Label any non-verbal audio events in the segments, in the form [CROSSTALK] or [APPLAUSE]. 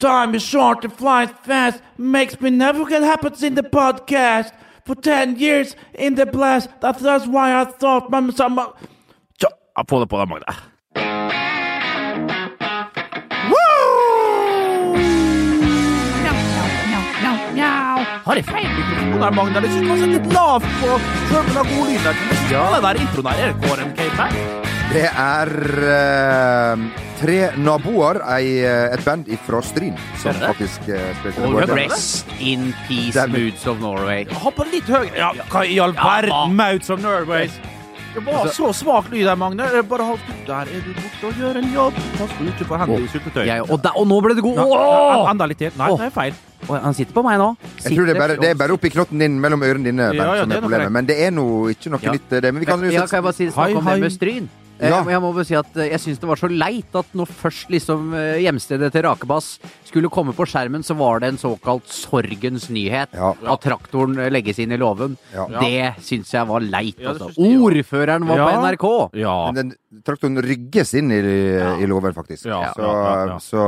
Time is short, it flies fast, makes me never get happens in the podcast. For ten years in the blast, that's, that's why I thought my some. Så, jeg får det på deg, Magne. Har jeg feil mikrofon her, Magne? Jeg synes det er var så er litt lavt på selve den gode lyden. Jeg synes Ja. Den der introen her, er det er Kåren Cape her? Det er uh, tre naboer, ei, eh, et band fra Stryn, som faktisk uh, spilte Og. Rest in peace, Stemmer. Moods of Norway. Ha litt høyere Ja, hva i all verden? Moods of Norway. Det var så svak lyd her, Magne. Bare hold Der er du borte og gjør en jobb. Pass på ikke på hendene i syltetøy. Jeg, og, og nå ble det god! Oh! Enda litt til. Nei, det er feil. Oh, han sitter på meg nå. Jeg tror det er bare, det er bare oppi knotten din mellom ørene dine Ja, ja, som det er problemet. Men det er nå ikke noe Ja. nytt, det. Men vi kan jo Ja, kan jeg bare si, snakke om hei. det med Stryn? Eh, Ja. Jeg må bare si at eh, jeg syns det var så leit at når først liksom eh, hjemstedet til Rakebass skulle komme på skjermen, så var det en såkalt sorgens nyhet. Ja. At traktoren legges inn i låven. Ja. Det syns jeg var leit. Ja, Altså. Ordføreren var på NRK! Ja. Men den traktoren rygges inn i, i låven, faktisk. Ja, så, ja, ja, ja. så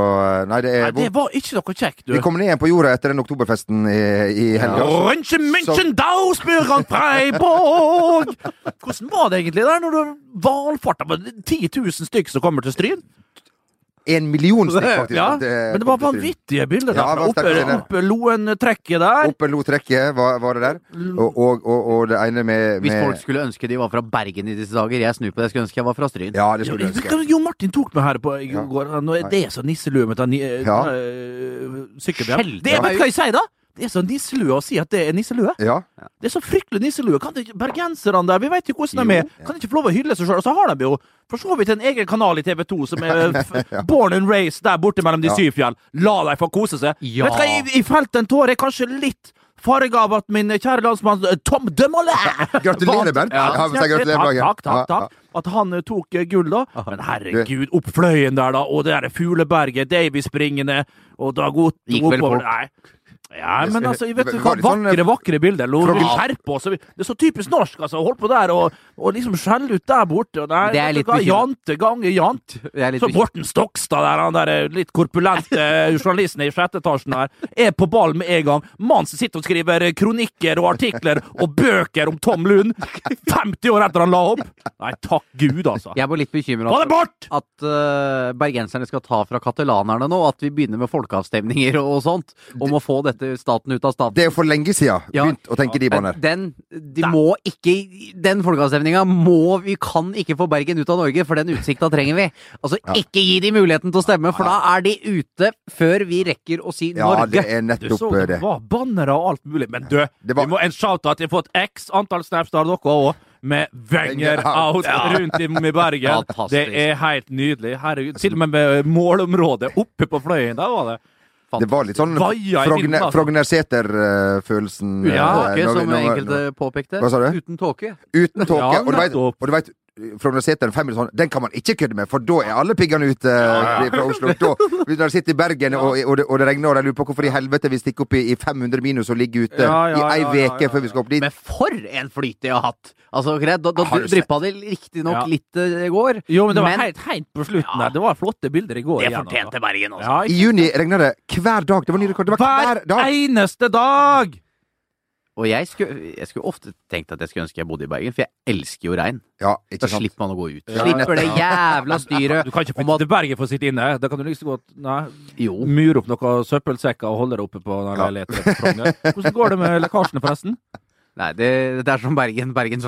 Nei, det er Nei, det var ikke noe kjekt, du. Vi kom ned igjen på jorda etter den oktoberfesten i, i helga. München! Hvordan var det egentlig der når du valfarta med 10 000 stykker som kommer til Stryn? En million stykk, faktisk. Ja, det men det var vanvittige bilder Ja, derfra. det var Oppe, oppe Loen-trekket der. Oppe lo-trekket var, var det der. Og, og, og, og det ene med, Hvis folk skulle ønske de var fra Bergen i disse dager, jeg snur på det, jeg skulle ønske jeg var fra Stryn. Ja, det skulle jo, ønske. Jo Martin tok meg her på i Ja. går. Nå er det så nisselue med den Ja. eh, Det, vet du hva jeg sier, da? Det er så nisselue å si at det er nisselue. Ja. Det er så fryktelig nisselue. Kan det ikke, Bergenserne der, vi vet jo hvordan de er. Kan de ikke få lov å hylle seg sjøl? Og så har de jo for så vidt en egen kanal i TV 2 som er [LAUGHS] f born and raised der borte mellom de Ja. syv fjell. La dem få kose seg. Ja. Vet du hva, jeg, jeg felte en tåre. Kanskje litt farga av at min kjære landsmann eh, Tom de Moulin [LAUGHS] Gratulerer, Bernt. Ja, Ja, gratulerer, takk, takk, takk, takk. At han eh, tok eh, gull, da. Men herregud, opp fløyen der, da, og det der fugleberget, Davy springende, og Dag Otto Gikk vel oppover fort. Nei. Ja, men altså, vet du hva, sånn, vakre, vakre bilder. Skjerper oss. Det er så typisk norsk, altså. Holdt på der og, og liksom skjelle ut der borte. Og der, Det er litt. Jante ganger jant. Så Borten Stokstad der, han der eh, litt korpulente eh, journalisten i sjette etasjen der, er på ball med en gang. Mann som sitter og skriver eh, kronikker og artikler og bøker om Tom Lund 50 år etter han la opp! Nei, takk Gud, altså. Jeg var litt bekymra Få at uh, bergenserne skal ta fra katalanerne nå, at vi begynner med folkeavstemninger og, og sånt, om å få dette staten ut av staten. Det er jo for lenge siden Ja. begynt å tenke de baner. Den, de må ikke Den folkeavstemninga må Vi kan ikke få Bergen ut av Norge, for den utsikta trenger vi. Altså, Ja. ikke gi de muligheten til å stemme, for da er de ute før vi rekker å si Ja, Norge. det er Du nettopp så eh, det det. var bannere og alt mulig. Men du, Det var- vi må en shout-out. Jeg har fått x antall snaps av dere òg. Med Wenger out. rundt i, i Bergen. Det er helt nydelig. Herregud. Til og med med målområdet oppe på fløyen. Der var det. Det var litt sånn i vinden, altså. Frogner-Sæter-følelsen. Uten tåke, som enkelte påpekte. Hva sa du? Uten tåke. Uten tåke. Ja, og du vet, vet Frogner-Sæter, fem minutter sånn, den kan man ikke kødde med, for da er alle piggene ute eh, fra Oslo. Da, [LAUGHS] hvis de sitter i Bergen og, og, det, og det regner, og de lurer på hvorfor i helvete vi stikker opp i, i 500 minus og ligger ute Ja, ja, i ei ja, ja, ja, før vi skal opp dit. Men for en flyt de har hatt! Altså, greit, da, da dryppa det riktignok Ja. litt eh, i går. Jo, men det var Men- helt, helt på slutten der. Det var flotte bilder i går. Det fortjente altså. Bergen også. Ja, I juni regner det hver dag. Det var ny rekord. Det var hver Hver dag! eneste dag! Og jeg skulle, jeg skulle ofte tenkt at jeg skulle ønske jeg bodde i Bergen, for jeg elsker jo regn. Ja, Så ikke sant? slipper man å gå ut. Ja, Slipper det jævla [LAUGHS] styret Du kan ikke flytte at til Bergen for å sitte inne. Da kan du liksom godt nei, Jo. mure opp noen søppelsekker og holde det oppe på den Ja. leiligheten. Hvordan går det med lekkasjene, forresten? Nei, det, det er som Bergen. Bergen,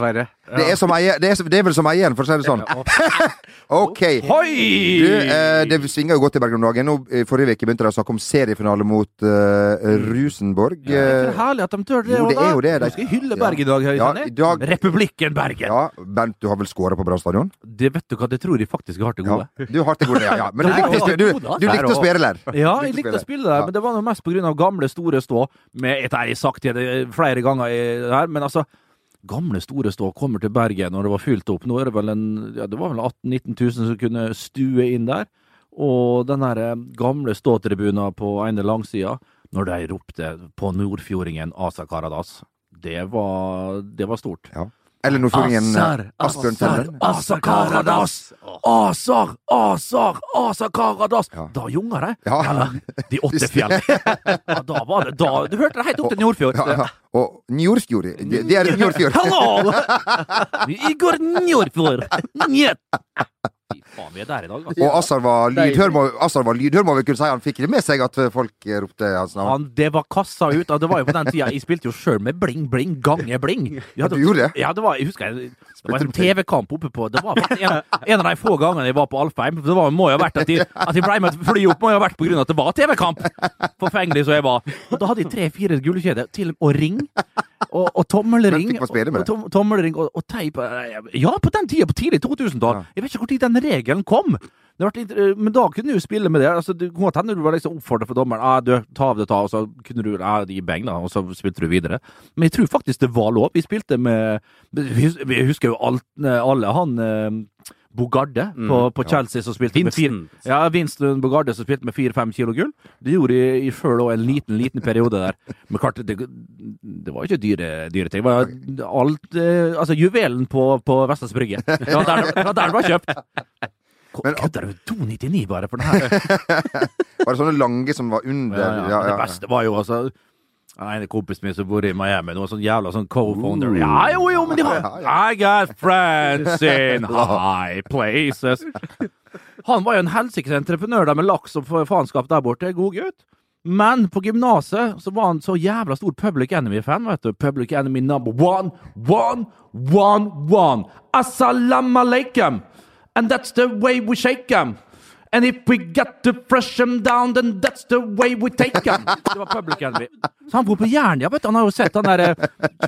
Ja. Det er, som eier, det, er, det er vel som eieren, for å si det sånn. [LAUGHS] OK. Hoi! Du, eh, det svinger jo godt i Bergen om dagen. Nå, eh, forrige uke begynte de å snakke om seriefinale mot eh, Rosenborg. Det er Eh, herlig at de tør det. jo, det er jo det. De- skal hylle Bergen i dag. Ja, Høysander. i dag- Republikken Bergen. ja, Bent, du har vel skåra på Brann stadion? Det vet du hva, det tror jeg faktisk jeg har til Ja. gode. Du har til gode, ja. ja. Men du likte, du, du likte å spille der. Ja, jeg likte å spille Ja. der, men det var noe mest av gamle, store stå. Med, dette har jeg sagt det flere ganger i, her, men altså Gamle, store stå kommer til Bergen når det var fylt opp. Nå er det vel en, ja, det var vel 18 000-19 000 som kunne stue inn der. Og den der eh, gamle ståtribunen på ene langsida, når de ropte på nordfjordingen Asa Karadas, det var, det var stort. Ja. Eller nordfjordingen Asbjørn Asar, Tenden. Asar Karadas! Asar, Asar, Karadas! Da junger det. Ja. De [LAUGHS] åtte fjell. Ja, da var det da Du hørte det helt opp til Nordfjord. Ja, ja. Og Njordfjord. Det, er Njordfjord. Hallo! [LAUGHS] Igor Njordfjord. Njet. Fy faen, vi er der i dag, altså. Og Assar var lydhør, må, Assar var lydhør, må vi kunne si. Han fikk det med seg at folk eh, ropte hans navn. Han, det var kassa ut. Det var jo på den tida Jeg spilte jo sjøl med bling, bling, gange bling. Ja, hadde- du gjorde det? Ja, det var, jeg husker jeg, det var en TV-kamp oppe på Det var en, en av de få gangene jeg var på Alfheim. Det var, må jo ha vært at de, at de ble med et fly opp, må jo ha vært på grunn av at det var TV-kamp! Forfengelig som jeg var. Og da hadde jeg tre-fire gullkjeder til og ring. Og, og tommelring. Og, tom, tommelring og, og teip. Ja, på den tida, på tidlig 2000-tall. Jeg vet ikke når den regelen kom. Eh, men da kunne du jo spille med det. Altså, det kunne hende du var liksom oppfordret for dommeren. Ah, du, ta av det, ta, og så kunne du ah, gi beng, da, og så spilte du videre. Men jeg tror faktisk det var lov. Vi spilte med Vi husker jo alt, eh, alle han Bogarde på, på Chelsea som spilte med fire. Ja, Winston Bogarde som spilte med fire-fem kilo gull. Det gjorde de i sjøl òg en liten, liten periode der. Men klart, det, det var jo ikke dyre, dyre ting. Det var alt eh, Altså, juvelen på, på Vestlands Brygge. Det var der det var kjøpt. Men- du? 299 bare for den her? [LAUGHS] Var det sånne lange som var under? Ja, ja. Det beste var jo altså en kompis min som bor i Miami, noen sånn jævla sånn co-founder. Ja, jo, jo, men de har I got friends in high places. Han var jo en helsikes entreprenør der med laks og faenskap der borte. God gutt. Men på gymnaset så var han så jævla stor Public Enemy-fan. vet du. Public Enemy number one, one, one, one. Assalamu alaikum. And that's the way we shake them. And if we get to fresh them down, then that's the way we take [LAUGHS] them. Det var Public Enemy. Så han bor på Jernia, vet du. Han har jo sett han derre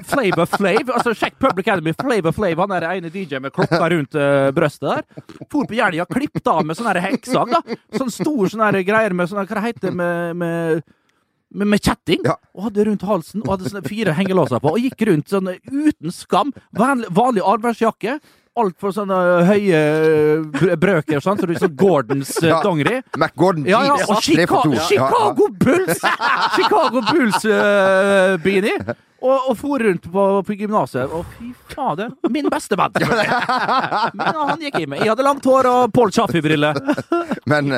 Flavor Flav. Altså, sjekk Public Enemy. Flavor Flav, han er ene DJ med klokka rundt uh, brøstet der. For på Jernia, klippet av med sånn der hekksag, da. Sånn stor sånn der greier med sånn Hva det heter med, med med, med kjetting, Ja. og hadde rundt halsen, og hadde sånne fire hengelåser på, og gikk rundt sånn uten skam. Vanlig, vanlig arbeidsjakke. Altfor sånne høye brøker og sånn, så du sånn Gordons eh, Ja. dongeri. McGordon Ja, ja, og for Chicago, Bulls! Chicago Bulls-beanie. og, og for rundt på, på gymnaset. Og fy fader, min beste venn! [LAUGHS] Men han gikk i meg. Jeg hadde langt hår og Paul Chaffey-briller. Men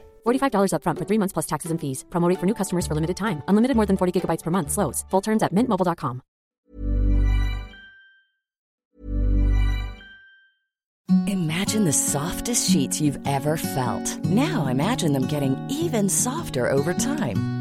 $45 upfront for three months plus taxes and fees. Promo rate for new customers for limited time. Unlimited more than 40 gigabytes per month. Slows. Full terms at mintmobile.com. Imagine the softest sheets you've ever felt. Now imagine them getting even softer over time.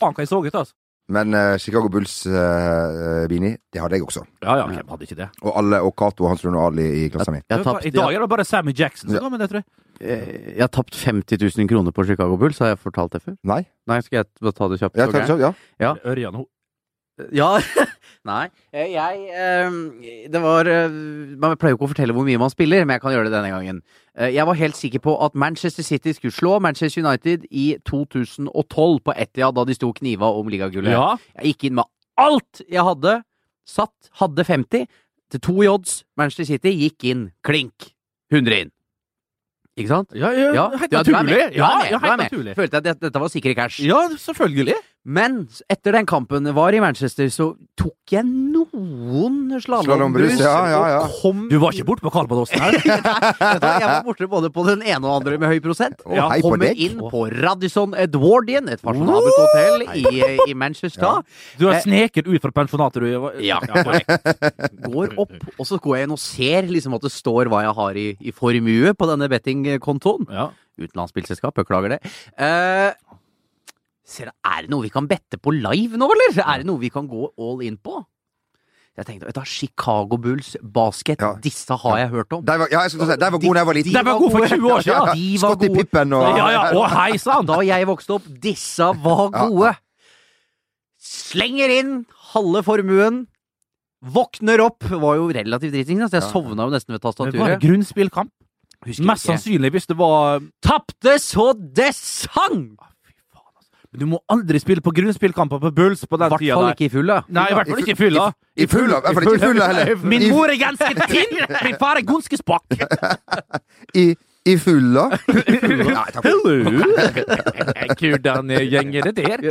Faen, hva jeg så ut, altså. Men uh, Chicago Bulls, uh, Bini, det hadde jeg også. Ja, ja, hvem hadde ikke det? Og alle, og Cato og Hans Rune Ali i klassa mi. Jeg har tapt, I dag er det bare Sammy Jackson som Ja. går med det, tror jeg. eh, jeg har tapt 50 000 kroner på Chicago Bulls, har jeg fortalt det før? Nei? Nei, skal jeg bare ta det kjapt? Ja, tar det kjapt, ja. Ja. Ørjan Ho- Ja, [LAUGHS] nei. Eh, Jeg eh, Det var eh, Man pleier jo ikke å fortelle hvor mye man spiller, men jeg kan gjøre det denne gangen. Eh, Jeg var helt sikker på at Manchester City skulle slå Manchester United i 2012 på Etia, da de sto kniva om ligagullet. Ja. Jeg gikk inn med alt jeg hadde. Satt, hadde 50 til to i odds. Manchester City gikk inn. Klink. 100 inn. Ikke sant? Ja, ja, Ja, helt ja, du er med. naturlig. Du Ja, er med. ja, Du er med. Følte jeg at dette var sikre cash. Ja, selvfølgelig. Men etter den kampen var i Manchester, så tok jeg noen slalåmbrus. ja, ja, ja. Og kom Du var ikke borte på Kalpadåsen her? [LAUGHS] Jeg var borte både på den ene og andre med høy prosent. Og på Kommer inn på Radisson Edwardian, et fasjonabelt hotell i, i Manchester. Du har Eh, sneket ut fra pensjonatet, du. Ja, korrekt. [LAUGHS] Går opp, og så går jeg inn og ser liksom at det står hva jeg har i, i formue på denne bettingkontoen. Ja. Utenlandsspillselskap, beklager det. Eh, ser er det noe vi kan bette på live nå, eller? Er det noe vi kan gå all in på? Jeg tenkte, vet du, Chicago Bulls basket, Ja. disse har jeg hørt om. De var, ja, jeg skulle si, de var gode da jeg var liten. De var gode for 20 år siden. De var Scottie gode. Pippen og Ja, ja, Og hei sann! Da jeg vokste opp, disse var Ja. gode. Slenger inn halve formuen. Våkner opp. Var jo relativt dritings, så jeg Ja. sovna jo nesten ved Det var tastaturet. grunnspillkamp. Mest sannsynlig hvis det var Tapte så det sang! Men Du må aldri spille på grunnspillkamper på Bulls på den tida der. ikke i fulla. Nei, i hvert fall ikke i fulla. I fulla, i hvert fall ikke i fulla heller. Min mor er ganske tynn! Min far er ganske spakk. [LAUGHS] I, i fulla. [LAUGHS] Nei, takk. Hvordan [LAUGHS] gjenger det der?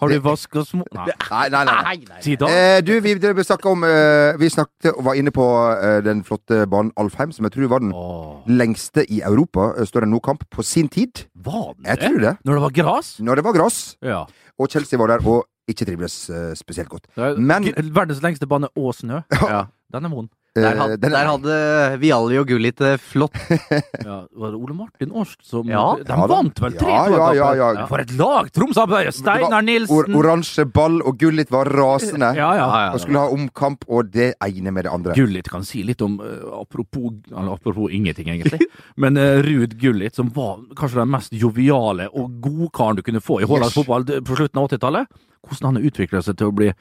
Har du vaska små Nei. Nei, nei, nei. Eh, du, vi, vi snakket om eh, Vi snakket og var inne på eh, den flotte banen Alfheim, som jeg tror var den Åh, lengste i Europa. Eh, Større enn noen kamp på sin tid. var den Jeg det? tror det. Når det var gras? Når det var gress, Ja. og Chelsea var der og ikke trivdes eh, spesielt godt. Men- Verdens lengste bane og snø. Ja. Den er vond. Eh, Der, had, den er- der hadde Vialli og Gullit det flott. [LAUGHS] Ja, var det Ole Martin Årst som Ja. De Ja vant vel tre Ja, ja, ja, ja. Ja. For et lag! Troms hadde Steinar or Nilsen oransje ball, og Gullit var rasende. Ja, ja. Ja, ja. Og skulle ha omkamp, og det ene med det andre. Gullit kan si litt om eh, apropos, eller apropos ingenting, egentlig. [LAUGHS] Men uh, Ruud Gullit, som var kanskje den mest joviale og godkaren du kunne få i hollandsk Yes. fotball på slutten av 80-tallet. Hvordan han har utvikla seg til å bli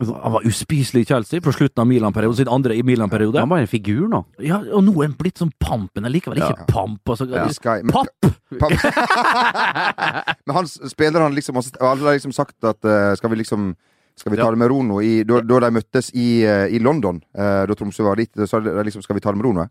Han var uspiselig i Chelsea på slutten av Milan-perioden, sin andre i Milan-periode. Han var en figur nå. Ja, og nå er han blitt som pampen. Likevel ikke Ja. pamp. Altså, Sky- men- Papp! Papp. [LAUGHS] Men han spiller han liksom og Alle har liksom sagt at uh, skal vi liksom skal vi ta det med ro nå? Da, da de møttes i, uh, i London, uh, da Tromsø var dit, så sa de liksom skal vi ta det med ro nå?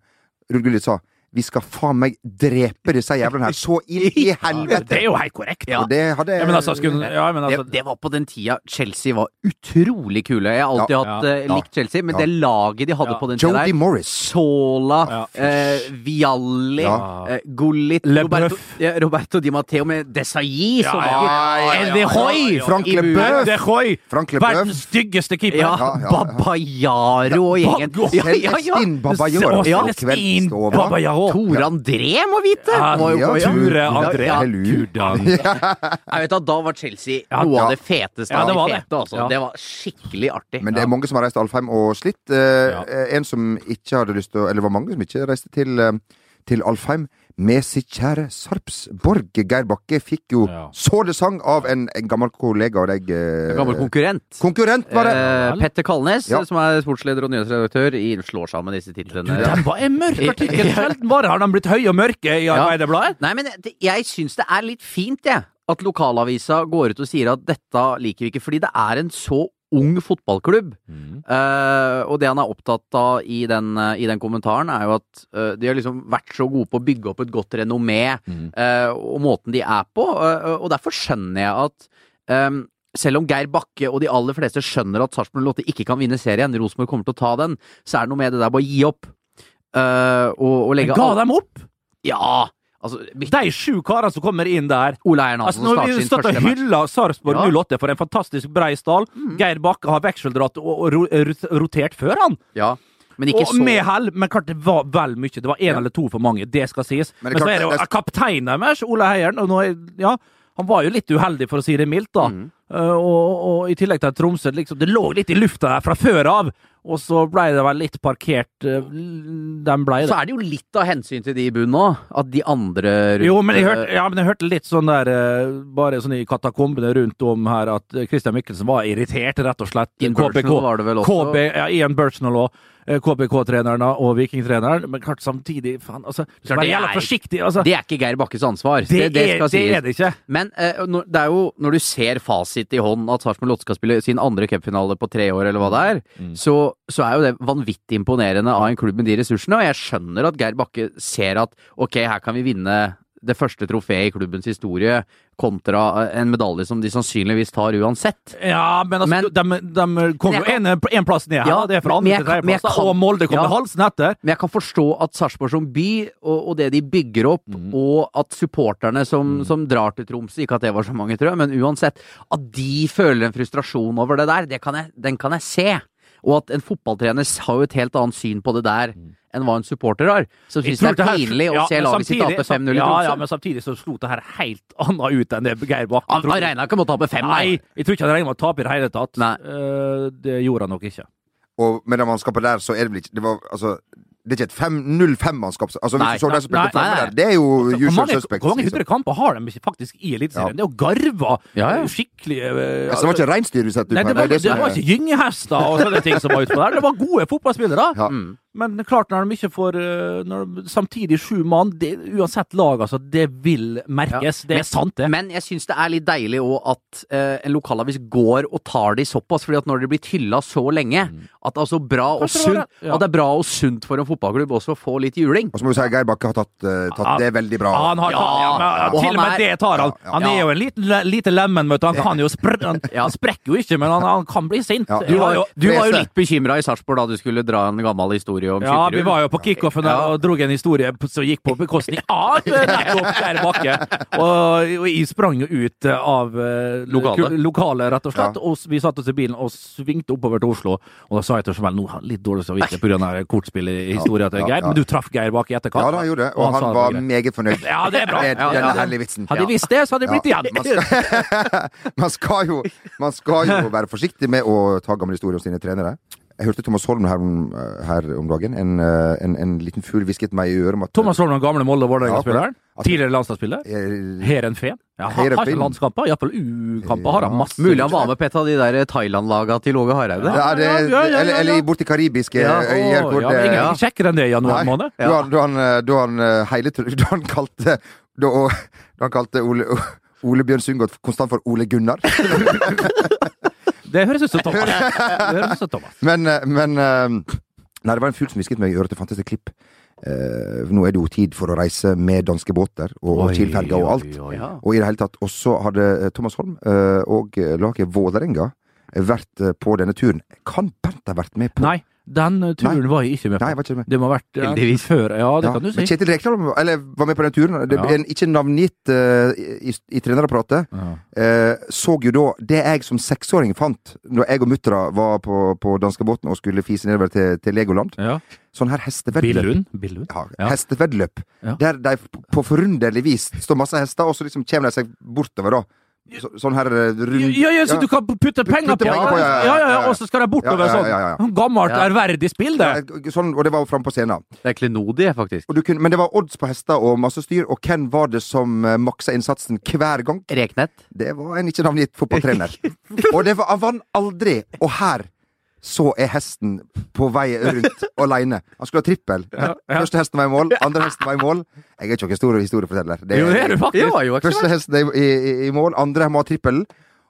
Ruud Gullit sa vi skal faen meg drepe disse jævlene her så inn i [LAUGHS] helvete! Det er jo helt korrekt. Ja. Det hadde Ja, men altså, skulle, ja, men altså det, det var på den tida Chelsea var utrolig kule. Jeg har alltid Ja, hatt ja, eh, likt Chelsea, men Ja. det laget de hadde Ja. på den tida Jody der Morris. Sola, Ja. eh, Vialli, Ja. eh, Gullit, Roberto, ja, Roberto Di Matteo med Desailly som Ja, var ja, ja, ja, El de Hoy Frank i Le muren. Boeuf. Det Hoy! Frank Leboeuf. Verdens styggeste keeper. Ja, Ja, ja, ja. Babayaro og gjengen. Ba- Ja, ja, ja. Celestin Babayaro. Ja. Celestin Kveldstova. Tor André må vite! Ja, jo- ja, Ture Ja, André. ja. Hvordan? [LAUGHS] Jeg vet at Da var Chelsea noe ja. av det feteste Ja, av det de var det. fete. Altså. Ja. Det var skikkelig artig. Men det er mange som har reist til Alfheim og slitt. Eh, Ja. eh, En som ikke hadde lyst til å Eller det var mange som ikke reiste til, eh, til Alfheim med sitt kjære Sarpsborg. Geir Bakke fikk jo Ja. så det sang av en, en gammel kollega av deg. eh, En gammel konkurrent. konkurrent, var det! Eh, Petter Kalnes, Ja. som er sportsleder og nyhetsredaktør, i, slår sammen disse titlene. Den var en mørk artikkel. [LAUGHS] Bare har de blitt høye og mørke i Ja. Nei, men det, jeg syns det er litt fint, jeg, at lokalavisa går ut og sier at dette liker vi ikke, fordi det er en så ung fotballklubb. Eh, og det han er opptatt av i den, uh, i den kommentaren, er jo at uh, de har liksom vært så gode på å bygge opp et godt renommé, eh, og måten de er på. og derfor skjønner jeg at um, selv om Geir Bakke og de aller fleste skjønner at Sarpsborg Lotte ikke kan vinne serien, Rosenborg kommer til å ta den, så er det noe med det der bare å gi opp. og, og legge Ga dem opp? Ja! Altså, De sju karene som kommer inn der. Ole Eier Altså, når vi stått og hylla Sarpsborg Ja. 08 for en fantastisk brei stall Geir Bakke har vekseldratt og, og ro- rotert før han. Ja, men Og så med hell, men klart det var vel mye. Det var én eller to for mange, det skal sies. Men Men, så er det jo det kapteinen deres, Ola Heieren, og nå er, ja, han var jo litt uheldig, for å si det mildt, da. Mm. Uh, og, og i tillegg til Tromsø liksom, Det lå litt i lufta der fra før av, og så ble det vel litt parkert. Den blei det. Så er det jo litt av hensyn til de i bunnen òg. At de andre rundt Jo, men jeg hørte, ja, men jeg hørte litt sånn der eh, Bare sånn i katakombene rundt om her at eh, Christian Mikkelsen var irritert, rett og slett. Ian Burchnell var det vel også. KB, ja, Ian Burchnell og KBK-treneren og Vikingtreneren. Men klart samtidig faen, altså, det jævla er- forsiktig. Altså. Det er ikke Geir Bakkes ansvar. Det, det, er, skal det er det ikke. Men uh, når- det er jo når du ser fasit i hånden at Sarpsborg Lotte skal spille sin andre cupfinale på tre år, eller hva det er, Mm. så, så er jo det vanvittig imponerende av en klubb med de ressursene. Og jeg skjønner at Geir Bakke ser at ok, her kan vi vinne det første trofeet i klubbens historie, kontra eh, en medalje som de sannsynligvis tar uansett. Ja, men, altså, Men- de, de kom jo en, en plass ned her. Ja, det er fra andre til tredjeplass. Og Molde kom Ja. halsen etter. Men jeg kan forstå at Sarpsborg som by, og, og det de bygger opp, Mm. og at supporterne som, som drar til Tromsø, ikke at det var så mange, tror jeg, men uansett, at de føler en frustrasjon over det der, det kan jeg, den kan jeg se. Og at en fotballtrener har jo et helt annet syn på det der enn hva en supporter har. Som Mm. Syns det er pinlig å ja, se laget sitt tape 5-0 i Ja, Tromsø. ja, men samtidig så slo det her helt [LAUGHS] annet ut enn det Geir Bakke Han, trodde. han regna ikke med å tape 5, Nei, jeg tror ikke han regner med å tape i det hele tatt. Nei. Eh, det gjorde han nok ikke. Og med det mannskapet der, så er det vel ikke Det var altså Det er ikke et 0-5-mannskap. Altså, Nei. hvis du så den som spilte framme der, det er jo Hvor usual suspects. hvor mange liksom. hundre kamper har de faktisk i Eliteserien? Det er jo garva Ja, ja. skikkelig uh, Altså, det var ikke reinsdyr vi satte ut Nei, det her, det var ikke gyngehester og sånne ting som var utpå der. Det var gode fotballspillere. Ja. Mm. Men klart, når de ikke får eh, når de, Samtidig sju mann, det, uansett lag, altså, det vil merkes. Ja. Det er sant, det. Men jeg syns det er litt deilig òg at eh, en lokalavis går og tar de såpass, fordi at når de blir hylla så lenge, at altså bra og Mm. Det sunt det, ja. At det er bra og sunt for en fotballklubb også å få litt juling. Og så må vi si at Geir Bakke har tatt, uh, tatt Ja. det veldig bra. Han har, Ja, ja, men, og til og med er- det tar han. Ja, ja. Han er jo en liten, lite lemen, vet du. Han kan jo spr han, [LAUGHS] han sprekker jo ikke, men han, han kan bli sint. Ja. Du var jo, du var jo litt bekymra i Sarpsborg da du skulle dra en gammel historie om Ja, vi var jo på kickoffen Ja. og drog en historie som gikk på bekostning av eh, [LAUGHS] nettopp der Bakke. Og, og jeg sprang jo ut eh, av lokalet, Lokale. rett og slett. Ja. Og vi satte oss i bilen og svingte oppover til Oslo. Og da sa jeg til Sjøvel nå har litt dårlig samvittighet pga. kortspillhistorien til Geir, ja. men du traff Geir Bakke i etterkant. Ja, da han gjorde det. Og og han han var meget fornøyd Ja, det er bra. med Ja, den ja. herlige vitsen. Hadde jeg visst det, så hadde jeg blitt Ja, igjen. man skal, [LAUGHS] man, skal jo, man skal jo [LAUGHS] være forsiktig med å ta gamle historier om sine trenere. Jeg hørte Thomas Holm her om, her om dagen. En, eh, en, en liten fugl hvisket meg i øret om at Thomas Holm, den gamle Molde Vålerenga-spilleren. Ja, Tidligere landslagsspiller. eh, Heren Fehn. Ja, har ikke landskamper, iallfall U-kamper har han Ja. masse. Mulig han var med på et av de der Thailand-laga til Åge Hareide? ja, det, ja, ja, ja, Eller, ja. eller borti karibiske øyer hvor ja, ingen kjekkere enn det i januar måned. Da, da han, eh, da han eh, hele [LAUGHS] Da han kalte Da, da han kalte Ole, Ole Bjørn Sundgodt konstant for Ole Gunnar. [LAUGHS] Det høres ut som Thomas. [LAUGHS] Ut som Thomas. Men, eh, men eh, Nei, det var en fugl som hvisket meg i øret. Det fantes et klipp. Eh, nå er det jo tid for å reise med danske båter og Oi, Kiel-ferga og oi, alt. oi. Ja. Og i det hele tatt. Og så hadde eh, Thomas Holm eh, og laget Vålerenga vært på denne turen. Kan Bernt ha vært med på Nei, den turen turen var jeg ikke med på. Nei, jeg var ikke med. Det må ha vært Heldigvis. før. Ja, det Ja, kan du Men si. Kjetil Rekdal var- med på den turen. Det Ja. en ikke navngitt uh, i, i trenerapparatet. Ja. Uh, så jo da det jeg som seksåring fant når jeg og muttera var på, på danskebåten og skulle fise nedover til, til Legoland. Ja. Sånn her hestevedløp. Billund. Ja, hesteveddeløp. Der de på forunderlig vis står masse hester, og så liksom kommer de seg bortover, da. Så, sånn her eh, rund Ja, ja, så du kan putte penger Putte på, penger på, ja, ja, ja, ja, ja, ja. og så skal de bortover Ja, ja, ja, ja. sånn. Gammelt, Ja. ærverdig spill, det. Ja, Sånn, og det var framme på scenen. Det er klenodie, faktisk. Og du kunne, men det var odds på hester og masse styr, og hvem var det som eh, maksa innsatsen hver gang? Reknett. Det var en ikke navngitt fotballtrener. [LAUGHS] og det var, han vant aldri. Og her så er hesten på vei rundt aleine. Han skulle ha trippel. Første hesten var i mål, andre hesten var i mål. Jeg er ikke noen stor historieforteller. Det Jo, det er du faktisk. Det jo Første hesten er i, i, i mål, andre må ha trippel.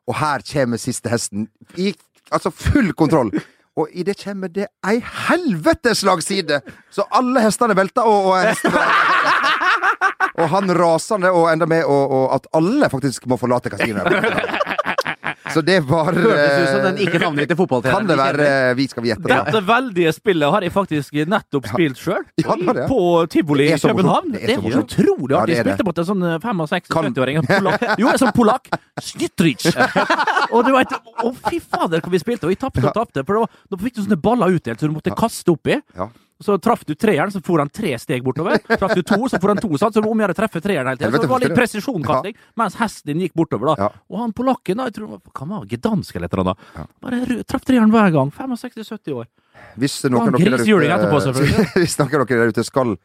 Og her kommer siste hesten. I altså full kontroll. Og i det kommer det ei helvetes lagside! Så alle hestene velter, og, og hesten Og han rasende, og enda med og, og at alle faktisk må forlate kasinoet. Så det var Hørtes ut som den eh, ikke navngitte fotballtreneren. Kan det være eh, Vi skal gjette det? Dette veldige spillet har jeg faktisk nettopp spilt sjøl. Ja, ja. På tivoli i. København. Det er så utrolig artig. Jeg spilte mot en sånn 75-åring. Kan- En polakk. [LAUGHS] Jo, en sånn polakk. Snytrich! [LAUGHS] og du vet, å fy fader, hvor vi spilte. Og jeg tapte og tapte. For da fikk du sånne baller utdelt som du måtte kaste oppi. Ja. Så traff du treeren, så for han tre steg bortover. Traff du to, så for han to, sant? så om jeg hadde treffe treeren hele tiden. Så det var litt presisjonskasting, ja. mens hesten din gikk bortover, da. Ja. Og han polakken, da, jeg tror han var gedansk eller et eller annet, bare ru- traff treeren hver gang. 65-70 år. Hvis noen dere der ute, [LAUGHS] hvis noen dere der ute skal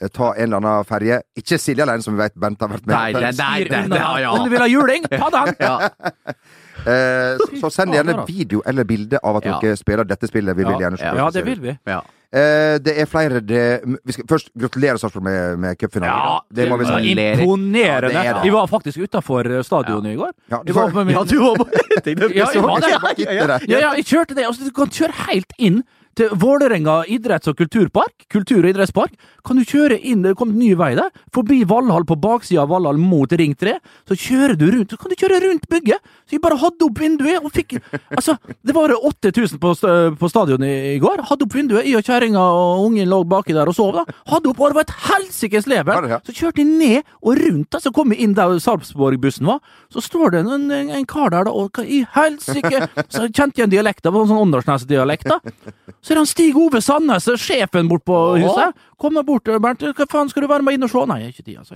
eh, ta en eller annen ferje Ikke Silje alene, som vi vet Bent har vært med Nei, på. nei, nei, nei, nei, ja. Om du vil ha juling, ta den! [LAUGHS] Ja. Eh, så send gjerne video eller bilde av at Ja. dere spiller dette spillet. Vi vil gjerne se Ja, det vil vi. Ja. Eh, det er flere det, vi skal, Først gratulerer Sarpsborg med, med cupfinalen. Ja, det må vi si. Imponerende. Ja, det det. Vi var faktisk utafor stadionet i går. Ja, du var på- ja, du var [LAUGHS] Ja, jeg. Jeg bare der. Ja, ja, jeg kjørte det. Altså, du kan kjøre helt inn til Vålerenga idretts- og kulturpark. Kultur- og idrettspark. Kan du kjøre inn, det kom en ny vei der, forbi Valhall på baksida av Valhall mot Ring 3. Så kjører du rundt, så kan du kjøre rundt bygget. Så jeg bare hadde opp vinduet og fikk Altså, det var 8000 på, på stadionet i, i går. Hadde opp vinduet, jeg og kjerringa og ungen lå baki der og sov, da. Hadde opp, og det var et helsikes leven. Så kjørte jeg ned og rundt, da, så kom jeg inn der Sarpsborg-bussen var. Så står det en, en, en kar der, da, og hva i helsike Så kjente jeg en dialekt, det var en sånn Åndalsnes-dialekt, da. Så er det han Stig Ove Sandnes, sjefen bort på huset. Kommer bort, Bernt, hva faen skal du være med inn og se? Nei, ikke tid, altså.